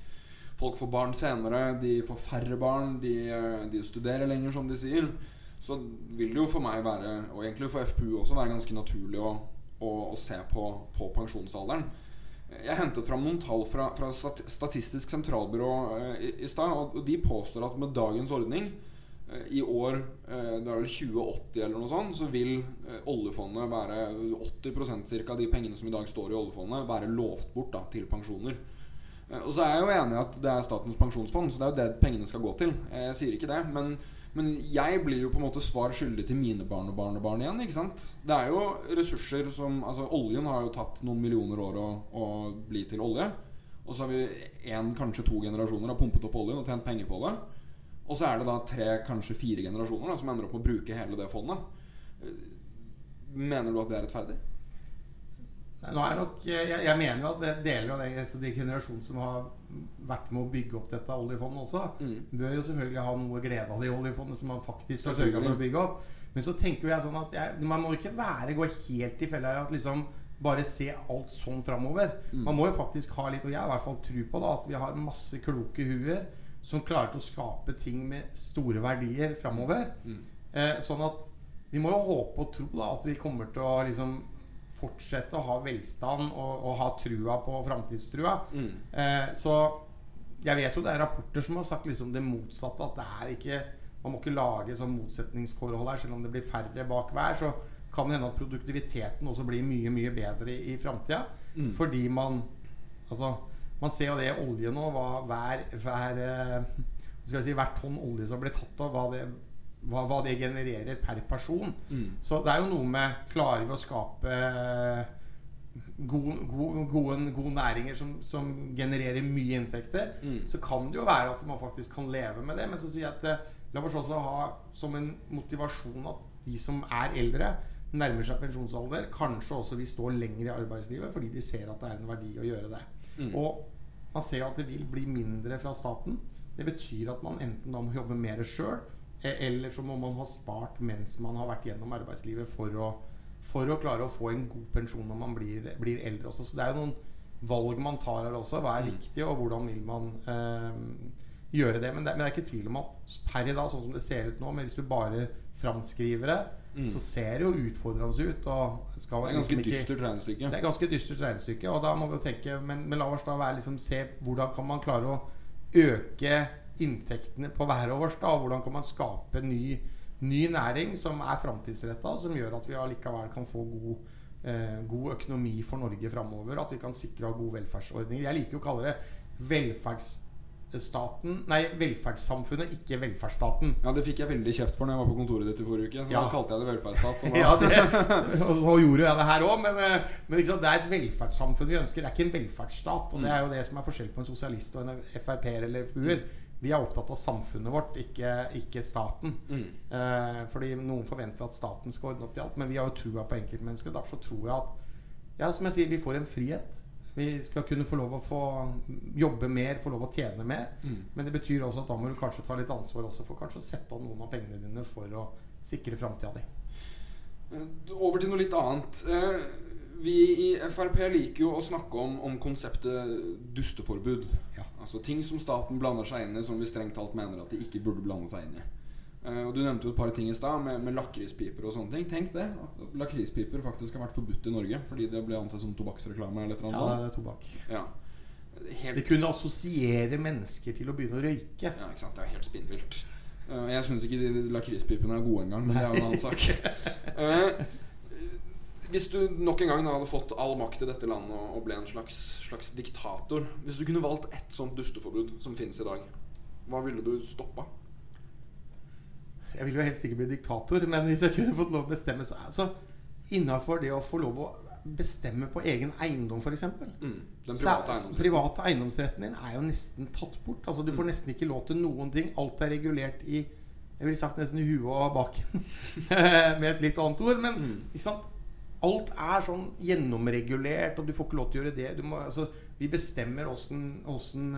folk får barn senere, de får færre barn, de, eh, de studerer lenger, som de sier, så vil det jo for meg være, og egentlig for FPU også, være ganske naturlig å, å, å se på, på pensjonsalderen. Jeg hentet fram noen tall fra, fra Statistisk sentralbyrå eh, i, i stad, og de påstår at med dagens ordning eh, i år, eh, det er vel 2080 eller noe sånt, så vil eh, oljefondet være 80% av de pengene som i dag står i oljefondet, være lovt bort da, til pensjoner. Eh, Og så er jeg jo enig i at det er Statens pensjonsfond, så det er jo det pengene skal gå til. Eh, Jeg sier ikke det, men, men jeg blir jo på en måte svar skyldig til mine barn og barnebarn igjen. ikke sant? Det er jo ressurser som Altså, oljen har jo tatt noen millioner år å, å bli til olje. Og så har vi én, kanskje to generasjoner har pumpet opp oljen og tjent penger på det. Og så er det da tre, kanskje fire generasjoner da, som ender opp med å bruke hele det fondet. Mener du at det er rettferdig? Nå er nok, jeg, jeg mener jo at det, deler av den, altså de generasjonen som har vært med å bygge opp dette oljefondet også, Mm. bør jo selvfølgelig ha noe glede av det oljefondet som man faktisk har sørga for å bygge opp. Men så tenker jeg sånn at jeg, man må ikke være, gå helt i fella at liksom bare se alt sånn framover. Mm. Man må jo faktisk ha litt, og jeg har i hvert fall tro på da, at vi har masse kloke huer som klarer til å skape ting med store verdier framover. Mm. Eh, sånn at vi må jo håpe og tro da at vi kommer til å liksom fortsette å ha velstand og, og ha trua på framtidstrua. Mm. Eh, så jeg vet jo det er rapporter som har sagt liksom det motsatte. At det er ikke Man må ikke lage sånn motsetningsforhold her. Selv om det blir færre bak hver, så kan det hende at produktiviteten også blir mye mye bedre i, i framtida. Mm. Fordi man Altså, man ser jo det i olje nå, hva hver, hver eh, hva skal jeg si, Hvert tonn olje som blir tatt av, hva det, hva, hva det genererer per person. Mm. Så det er jo noe med Klarer vi å skape eh, gode, gode, gode, gode næringer som, som genererer mye inntekter, Mm. så kan det jo være at man faktisk kan leve med det. Men så sier jeg at eh, la oss også ha som en motivasjon at de som er eldre, nærmer seg pensjonsalder, kanskje også vil stå lenger i arbeidslivet fordi de ser at det er en verdi å gjøre det. Mm. Og man ser at det vil bli mindre fra staten. Det betyr at man enten da må jobbe mer sjøl, eller så må man ha spart mens man har vært gjennom arbeidslivet for å, for å klare å få en god pensjon når man blir, blir eldre også. Så det er jo noen valg man tar her også. Hva er riktig, og hvordan vil man eh, gjøre det? Men, det? men det er ikke tvil om at per i dag, sånn som det ser ut nå, men hvis du bare framskriver det, Mm. så ser det jo utfordrende ut. Og skal Det er ganske liksom ikke- dystert regnestykke. det er ganske dystert regnestykke, og da må vi jo tenke Men, men la oss da være liksom se hvordan kan man klare å øke inntektene på været vårt. da, hvordan kan man skape ny, ny næring som er framtidsretta, som gjør at vi allikevel kan få god, eh, god økonomi for Norge framover. At vi kan sikre gode velferdsordninger. Jeg liker å kalle det velferdsstaten Nei, velferdssamfunnet, ikke velferdsstaten. Ja, det fikk jeg veldig kjeft for når jeg var på kontoret ditt i forrige uke. Så Ja. da kalte jeg det velferdsstat. Og Ja, det, og så gjorde jeg det her òg, men, eh, men sant, det er et velferdssamfunn vi ønsker. Det er ikke en velferdsstat. Og det er jo det som er forskjell på en sosialist og en Frp-er eller FU-er. Vi er opptatt av samfunnet vårt, ikke, ikke staten. Mm. Eh, fordi noen forventer at staten skal ordne opp i alt, men vi har jo trua på enkeltmennesket. Derfor så tror jeg at Ja, som jeg sier, vi får en frihet. Vi skal kunne få lov å få jobbe mer, få lov å tjene mer. Mm. Men det betyr også at da må du kanskje ta litt ansvar også for kanskje å sette av noen av pengene dine for å sikre framtida di. Eh, Over til noe litt annet. Eh, Vi i Frp liker jo å snakke om, om konseptet dusteforbud. Ja. Altså ting som staten blander seg inn i, som vi strengt talt mener at de ikke burde blande seg inn i. Uh, og Du nevnte jo et par ting i stad, med, med lakrispiper og sånne ting. Tenk det. At lakrispiper faktisk har vært forbudt i Norge fordi det ble ansett som tobakksreklame. Eller et eller Ja, det er tobakk. Ja. Helt, Det kunne assosiere mennesker til å begynne å røyke. ja, ikke sant? Det er helt spinnvilt. Uh, jeg syns ikke de lakrispipene er gode engang, men det er jo en annen sak. Eh, hvis du nok en gang hadde fått all makt i dette landet og, ble en slags, slags diktator Hvis du kunne valgt ett sånt dusteforbud som finnes i dag, hva ville du stoppa? Jeg ville jo helst ikke bli diktator, men hvis jeg kunne fått lov å bestemme, så altså, Innafor det å få lov å bestemme på egen eiendom, f.eks. Mm, den Så private er, eiendomsretten. private eiendomsretten din er jo nesten tatt bort. Altså Du får nesten ikke lov til noen ting. Alt er regulert i Jeg ville sagt nesten i huet og baken, med et litt annet ord. Men Mm. ikke sant? Alt er sånn gjennomregulert, og du får ikke lov til å gjøre det. Må, altså, vi bestemmer åssen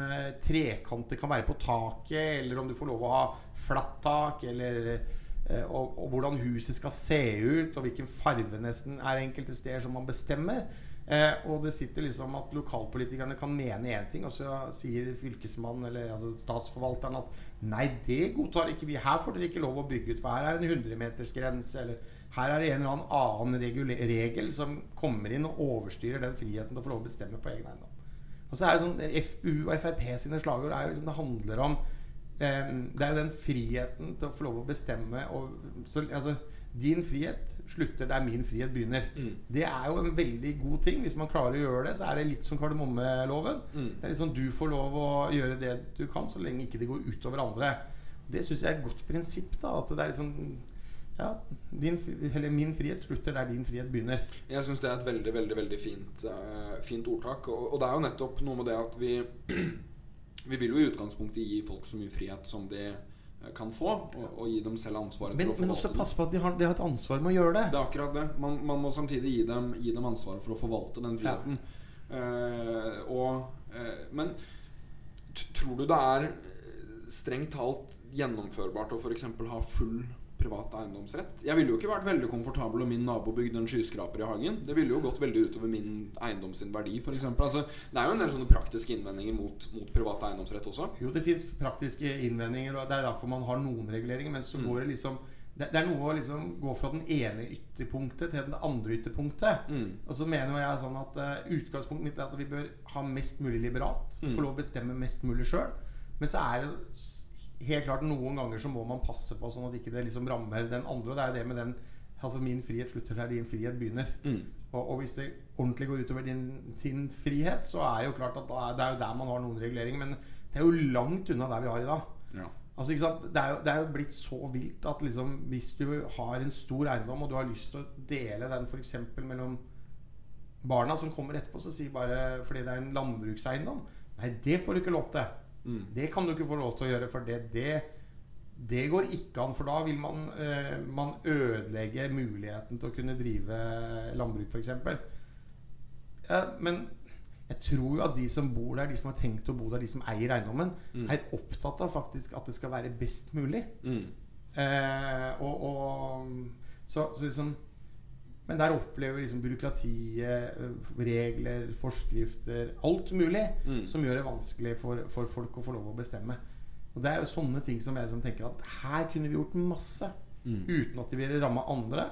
trekanter kan være på taket, eller om du får lov å ha flatt tak, eller eh, og, og hvordan huset skal se ut, og hvilken farve nesten er enkelte steder som man bestemmer. Eh, og det sitter liksom at lokalpolitikerne kan mene én ting, og så sier fylkesmannen eller altså statsforvalteren at nei, det godtar ikke vi. Her får dere ikke lov å bygge ut, for her er en 100-metersgrense. Eller her er det en eller annen regel som kommer inn og overstyrer den friheten til å få lov å bestemme på egen eiendom. Og så er det sånn FU og Frp sine slagord er jo liksom, det handler om eh, Det er jo den friheten til å få lov å bestemme og, så, altså, Din frihet slutter der min frihet begynner. Mm. Det er jo en veldig god ting. Hvis man klarer å gjøre det, så er det litt som kardemommeloven. Mm. Det er litt sånn Du får lov å gjøre det du kan, så lenge ikke det går utover andre. Det syns jeg er et godt prinsipp. da At det er liksom ja, din, eller min frihet slutter der din frihet begynner. Jeg syns det er et veldig veldig, veldig fint, uh, fint ordtak. Og, og det er jo nettopp noe med det at vi Vi vil jo i utgangspunktet gi folk så mye frihet som de kan få, og, og gi dem selv ansvaret Men, men også passe pass på at de har, de har et ansvar med å gjøre det. Det er akkurat det. Man, man må samtidig gi dem, gi dem ansvaret for å forvalte den friheten. Eh, og, eh, men tror du det er eh, strengt talt gjennomførbart å f.eks. ha full privat eiendomsrett? Jeg ville jo ikke vært veldig komfortabel om min nabo bygde en skyskraper i hagen. Det ville jo gått veldig utover min eiendom sin verdi, f.eks. Altså, det er jo en del sånne praktiske innvendinger mot, mot privat eiendomsrett også. Jo, det fins praktiske innvendinger, og det er derfor man har noen reguleringer. Men så Mm. går det liksom det, det er noe å liksom gå fra den ene ytterpunktet til det andre ytterpunktet. Mm. Og så mener jeg sånn at uh, utgangspunktet mitt er at vi bør ha mest mulig liberalt. Mm. Få lov å bestemme mest mulig sjøl. Men så er det helt klart noen ganger så må man passe på sånn at ikke det liksom rammer den andre. Og det er det med den Altså min frihet slutter der din frihet begynner. Mm. Og, og hvis det ordentlig går utover din, din frihet, så er det jo klart at er, det er jo der man har noen reguleringer. Men det er jo langt unna der vi har i dag. Ja. Altså? Det, er jo, det er jo blitt så vilt at liksom, hvis du har en stor eiendom, og du har lyst til å dele den f.eks. mellom barna som kommer etterpå, så sier bare fordi det er en landbrukseiendom Nei, det får du ikke lov til. Mm. Det kan du ikke få lov til å gjøre, for det, det, det går ikke an. For da vil man, eh, man ødelegge muligheten til å kunne drive landbruk, f.eks. Ja, men jeg tror jo at de som bor der, de som har tenkt å bo der, de som eier eiendommen, Mm. er opptatt av faktisk at det skal være best mulig. Mm. Eh, og, og så, så liksom Men der opplever liksom byråkratiet, eh, regler, forskrifter Alt mulig Mm. som gjør det vanskelig for, for folk å få lov å bestemme. Og det er jo sånne ting som jeg som tenker at her kunne vi gjort masse. Mm. Uten at det ville ramme andre.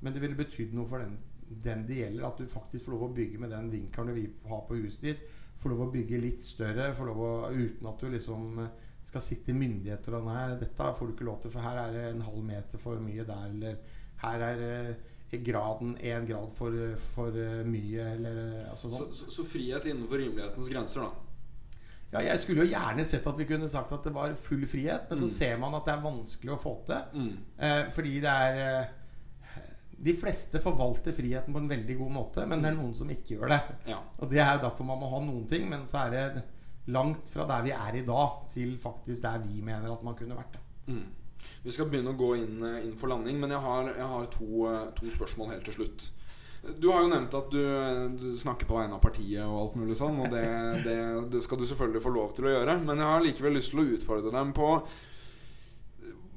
Men det ville betydd noe for den, den det gjelder. At du faktisk får lov å bygge med den vinkelen du vil ha på huset ditt. Får lov å bygge litt større får lov å, uten at du liksom eh, skal sitte myndigheter og Nei, dette får du ikke lov til, for her er det en halv meter for mye der. Eller her er eh, graden én grad for, for eh, mye. Eller eh, altså Så, sånn. så, så frihet innenfor rimelighetens grenser, da. Ja, jeg skulle jo gjerne sett at vi kunne sagt at det var full frihet, men så Mm. ser man at det er vanskelig å få til. Mm. Eh, fordi det er eh, De fleste forvalter friheten på en veldig god måte, men det er noen som ikke gjør det. Ja. Og det er derfor man må ha noen ting, men så er det langt fra der vi er i dag, til faktisk der vi mener at man kunne vært. Mm. Vi skal begynne å gå inn, eh, inn for landing, men jeg har, jeg har to, eh, to spørsmål helt til slutt. Du har jo nevnt at du, du snakker på vegne av partiet og alt mulig sånn, og det, det, det skal du selvfølgelig få lov til å gjøre. Men jeg har likevel lyst til å utfordre dem på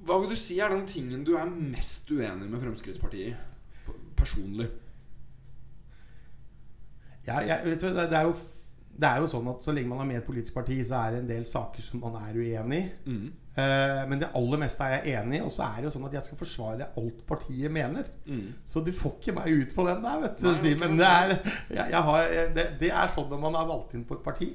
Hva vil du si er den tingen du er mest uenig med Fremskrittspartiet i? Personlig. Ja, jeg, vet du, det, det, er jo, det er jo sånn at så lenge man er med i et politisk parti, så er det en del saker som man er uenig i. Mm. Eh, men det aller meste er jeg enig i. Og så er det jo sånn at jeg skal forsvare alt partiet mener. Så du får ikke meg ut på den der, vet du, Mm. Simen. Det, er, har, det, det er sånn når man er valgt inn på et parti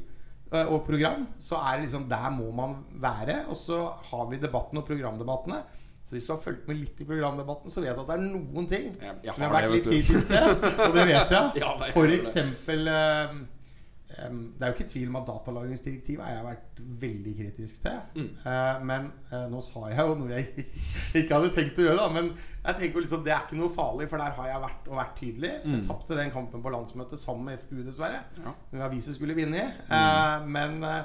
eh, og program, så er det liksom Der må man være. Og så har vi debatten og programdebattene. Så hvis du har fulgt med litt i programdebatten, så vet du at det er noen ting Jeg- jeg som jeg har har vært det, litt kritisk til. Og det vet jeg. Ja, det For det. er jo ikke tvil om at datalagringsdirektivet har jeg vært veldig kritisk til. Mm. Uh, men uh, nå sa jeg jo noe jeg ikke hadde tenkt å gjøre, da. Men jeg tenker jo liksom det er ikke noe farlig, for der har jeg vært og vært tydelig. Jeg tapte den kampen på landsmøtet sammen med FPU, dessverre. Mm. Ja. Som skulle vinne. Eh, men eh,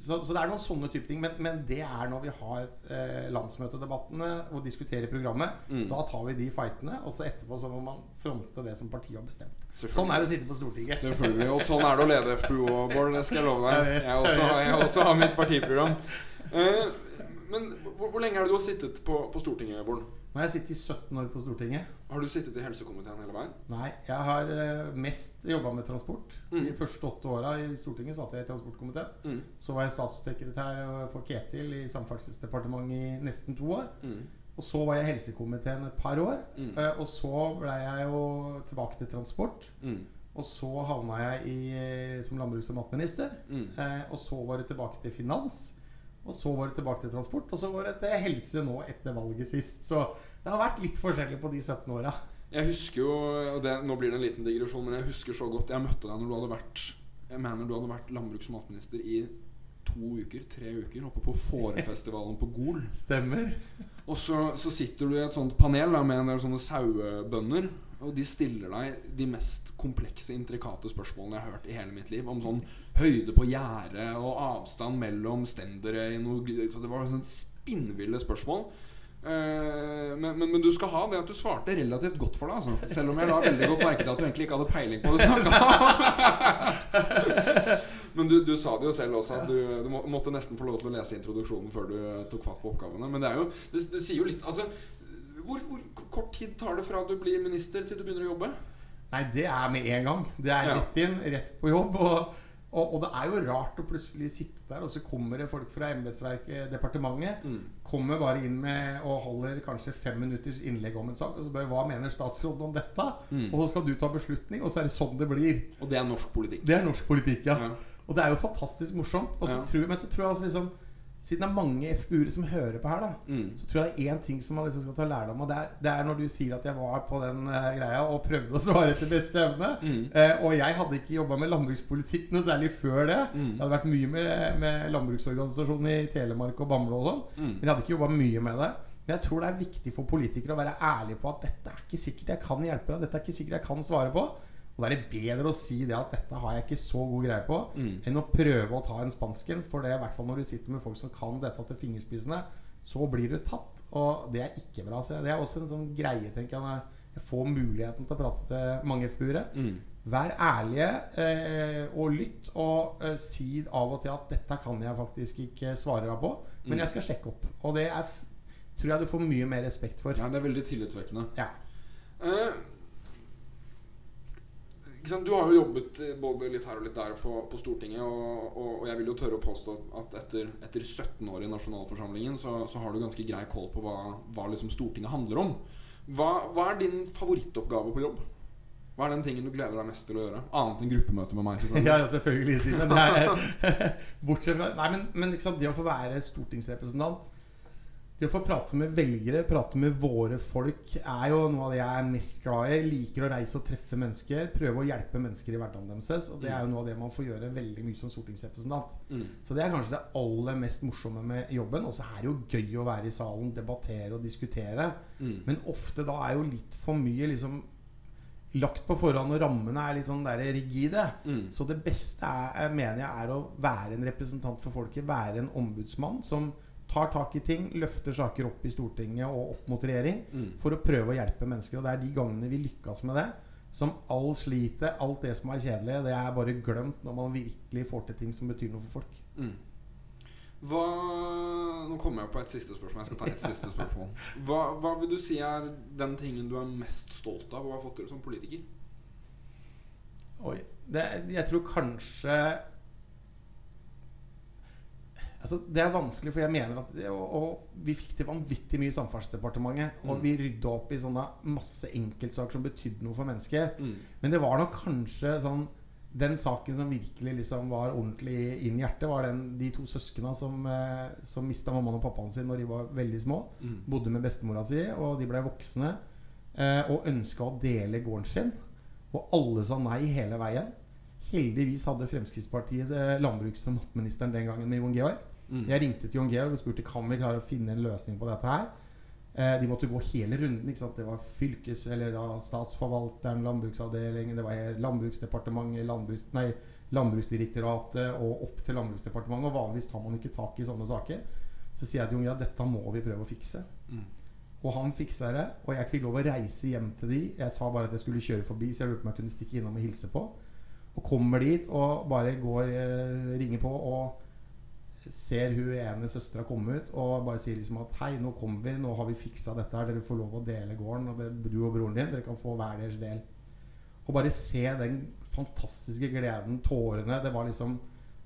så, så det er noen sånne type ting. Men, men det er når vi har eh, landsmøtedebattene og diskuterer programmet. Mm. Da tar vi de fightene, og så etterpå så må man fronte det som partiet har bestemt. Sånn er det å sitte på Stortinget. Selvfølgelig. Og sånn er det å lede FPO, Bård. Det skal jeg love deg. Jeg Jeg også, jeg også har mitt partiprogram. Uh, men hvor, hvor lenge er det du har sittet på, på Stortinget, Bård? Nå har jeg sittet i 17 år på Stortinget. Har du sittet i helsekomiteen hele veien? Nei, jeg har eh, mest jobba med transport. Mm. De første åtte åra i Stortinget satt jeg i transportkomiteen. Mm. Så var jeg statssekretær for Ketil i Samferdselsdepartementet i nesten to år. Mm. Og så var jeg i helsekomiteen et par år. Mm. Eh, Og så ble jeg jo tilbake til transport. Mm. Og så havna jeg i, eh, som landbruks- og matminister. Mm. Og så var det tilbake til finans. Og så var det tilbake til transport. Og så var det til helse nå etter valget sist. Så det har vært litt forskjellig på de 17 åra. Jeg husker jo det, Nå blir det en liten digresjon, men jeg husker så godt Jeg møtte deg når du hadde vært Jeg mener du hadde vært landbruks- og matminister i to uker, tre uker, oppe på Fårefestivalen på Gol. Stemmer. Og så, så sitter du i et sånt panel da, med en del sånne sauebønder. Og de stiller deg de mest komplekse, intrikate spørsmålene jeg har hørt i hele mitt liv. Om sånn høyde på gjerdet og avstand mellom stendere i noe Så det var sånn spinnville spørsmål. Eh, men, men, men du skal ha det at du svarte relativt godt for deg, altså. Selv om jeg la veldig godt merke til at du egentlig ikke hadde peiling på det du snakka om. Men du, du sa det jo selv også, at du, du måtte nesten få lov til å lese introduksjonen før du tok fatt på oppgavene. Men det jo Det, det sier jo litt Altså, hvor, hvor kort tid tar det fra du blir minister til du begynner å jobbe? Nei, det er med en gang. Det er rett inn, rett på jobb. Og, og, og det er jo rart å plutselig sitte der, og så kommer det folk fra embetsverket, departementet. Mm. Kommer bare inn med og holder kanskje fem minutters innlegg om en sak. Og så spør hva mener statsråden om dette? Mm. Og så skal du ta beslutning, og så er det sånn det blir. Og det er norsk politikk. Det er norsk politikk, ja. Ja. Og det er jo fantastisk morsomt. Og så Ja. tror, men så tror jeg altså liksom Siden det er mange FBU-ere som hører på her, da Mm. så tror jeg det er én ting som man liksom skal ta lærdom av. Det er, det er når du sier at jeg var på den uh, greia og prøvde å svare etter beste evne. Mm. Uh, og jeg hadde ikke jobba med landbrukspolitikk noe særlig før det. Mm. Det hadde vært mye med, med landbruksorganisasjonen i Telemark og Bamble og sånn. Mm. Men jeg hadde ikke jobba mye med det. Men jeg tror det er viktig for politikere å være ærlige på at dette er ikke sikkert jeg kan hjelpe deg. Dette er ikke sikkert jeg kan svare på. Og da er det bedre å si det at dette har jeg ikke så god greie på, Mm. enn å prøve å ta en spansken. For det i hvert fall når du sitter med folk som kan dette til fingerspissene, så blir du tatt. Og det er ikke bra. Så det er også en sånn greie, tenker jeg, jeg får muligheten til å prate til mange FPU-ere. Mm. Vær ærlige eh, og lytt, og eh, si av og til at 'dette kan jeg faktisk ikke svare deg på', men Mm. jeg skal sjekke opp. Og det er, tror jeg du får mye mer respekt for. Ja, det er veldig tillitsvekkende. Ja. Eh, sant? Du har jo jobbet eh, både litt her og litt der på, på Stortinget, og, og, og jeg vil jo tørre å påstå at etter, etter 17 år i nasjonalforsamlingen, så, så har du ganske grei kål på hva, hva liksom Stortinget handler om. Hva, hva er din favorittoppgave på jobb? Hva er den tingen du gleder deg mest til å gjøre? Annet enn gruppemøte med meg, selvfølgelig. Ja, selvfølgelig, Simen. Bortsett fra Nei, men, men liksom, det å få være stortingsrepresentant Det å få prate med velgere, prate med våre folk, er jo noe av det jeg er mest glad i. Jeg liker å reise og treffe mennesker. Prøve å hjelpe mennesker i hverdagen deres. Og det er jo noe av det man får gjøre veldig mye som stortingsrepresentant. Mm. Så det er kanskje det aller mest morsomme med jobben. Og så er det jo gøy å være i salen, debattere og diskutere. Mm. Men ofte da er jo litt for mye liksom lagt på forhånd, og rammene er litt sånn der rigide. Mm. Så det beste er, er, mener jeg er å være en representant for folket. Være en ombudsmann som tar tak i ting, løfter saker opp i Stortinget og opp mot regjering. Mm. For å prøve å hjelpe mennesker. Og det er de gangene vi lykkes med det. Som all slitet, alt det som er kjedelig, det er bare glemt når man virkelig får til ting som betyr noe for folk. Mm. Hva Nå kommer jeg på et siste spørsmål. Jeg skal ta et siste spørsmål. Hva, hva vil du si er den tingen du er mest stolt av å ha fått til som politiker? Oi. Det, jeg tror kanskje Altså, det er vanskelig, for jeg mener at Og, og vi fikk til vanvittig mye i Samferdselsdepartementet. Og Mm. vi rydda opp i sånne masse enkeltsaker som betydde noe for mennesker. Mm. Men det var nok kanskje sånn Den saken som virkelig liksom var ordentlig inn i hjertet, var den de to søskna som, eh, som mista mammaen og pappaen sin når de var veldig små. Mm. Bodde med bestemora si, og de ble voksne. Eh, og ønska å dele gården sin. Og alle sa nei hele veien. Heldigvis hadde Fremskrittspartiet eh, landbruks- og matministeren den gangen med Jon Georg. Mm. Jeg ringte til Jon Georg og spurte kan vi klare å finne en løsning på dette her. Eh, de måtte gå hele runden. Det var fylkes, eller da Statsforvalteren, Landbruksavdelingen, det var Landbruksdepartementet, landbruks, nei, Landbruksdirektoratet og opp til Landbruksdepartementet. Og vanligvis tar man ikke tak i sånne saker. Så sier jeg til Jon Georg at dette må vi prøve å fikse. Mm. Og han fiksa det. Og jeg fikk lov å reise hjem til de. Jeg sa bare at jeg skulle kjøre forbi, så jeg lurte på om jeg kunne stikke innom og hilse på. Og kommer dit og bare går eh, ringer på og ser hun ene søstera komme ut og bare sier liksom at Hei, nå kommer vi, nå har vi fiksa dette her, dere får lov å dele gården. Og dere, du og broren din, dere kan få hver deres del. Og bare se den fantastiske gleden, tårene. Det var liksom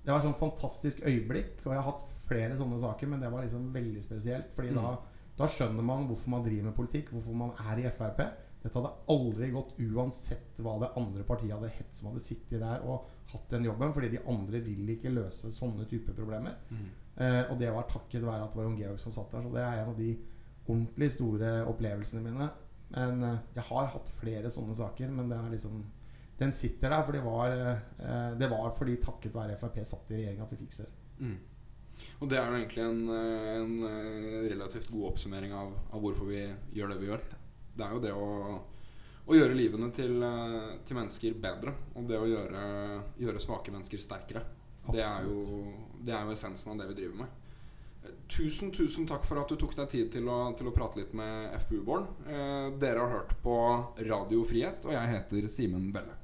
Det var et sånn fantastisk øyeblikk. Og jeg har hatt flere sånne saker, men det var liksom veldig spesielt. Fordi Mm. da, da skjønner man hvorfor man driver med politikk, hvorfor man er i Frp. Dette hadde aldri gått uansett hva det andre partiet hadde hett som hadde sittet der og hatt den jobben, fordi de andre vil ikke løse sånne typer problemer. Mm. Eh, og det var takket være at det var Jon Georg som satt der. Så det er en av de ordentlig store opplevelsene mine. Men eh, jeg har hatt flere sånne saker, men det er liksom den sitter der, for det var, eh, det var fordi takket være Frp satt i regjering at vi fikk det. Mm. Og det er jo egentlig en, eh, en eh, relativt god oppsummering av, av hvorfor vi gjør det vi gjør. Det er jo det å, å gjøre livene til, eh, til mennesker bedre. Og det å gjøre, gjøre svake mennesker sterkere. Det er, jo, det er jo essensen av det vi driver med. Eh, Tusen, tusen takk for at du tok deg tid til å, til å prate litt med FPU-Born. Eh, dere har hørt på Radio Frihet, og jeg heter Simen Belle.